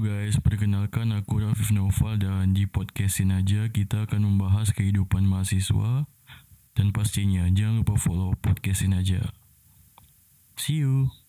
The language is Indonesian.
Guys, Perkenalkan aku Rafif Naufal dan di podcastin aja kita akan membahas kehidupan mahasiswa dan pastinya jangan lupa follow podcastin aja. See you.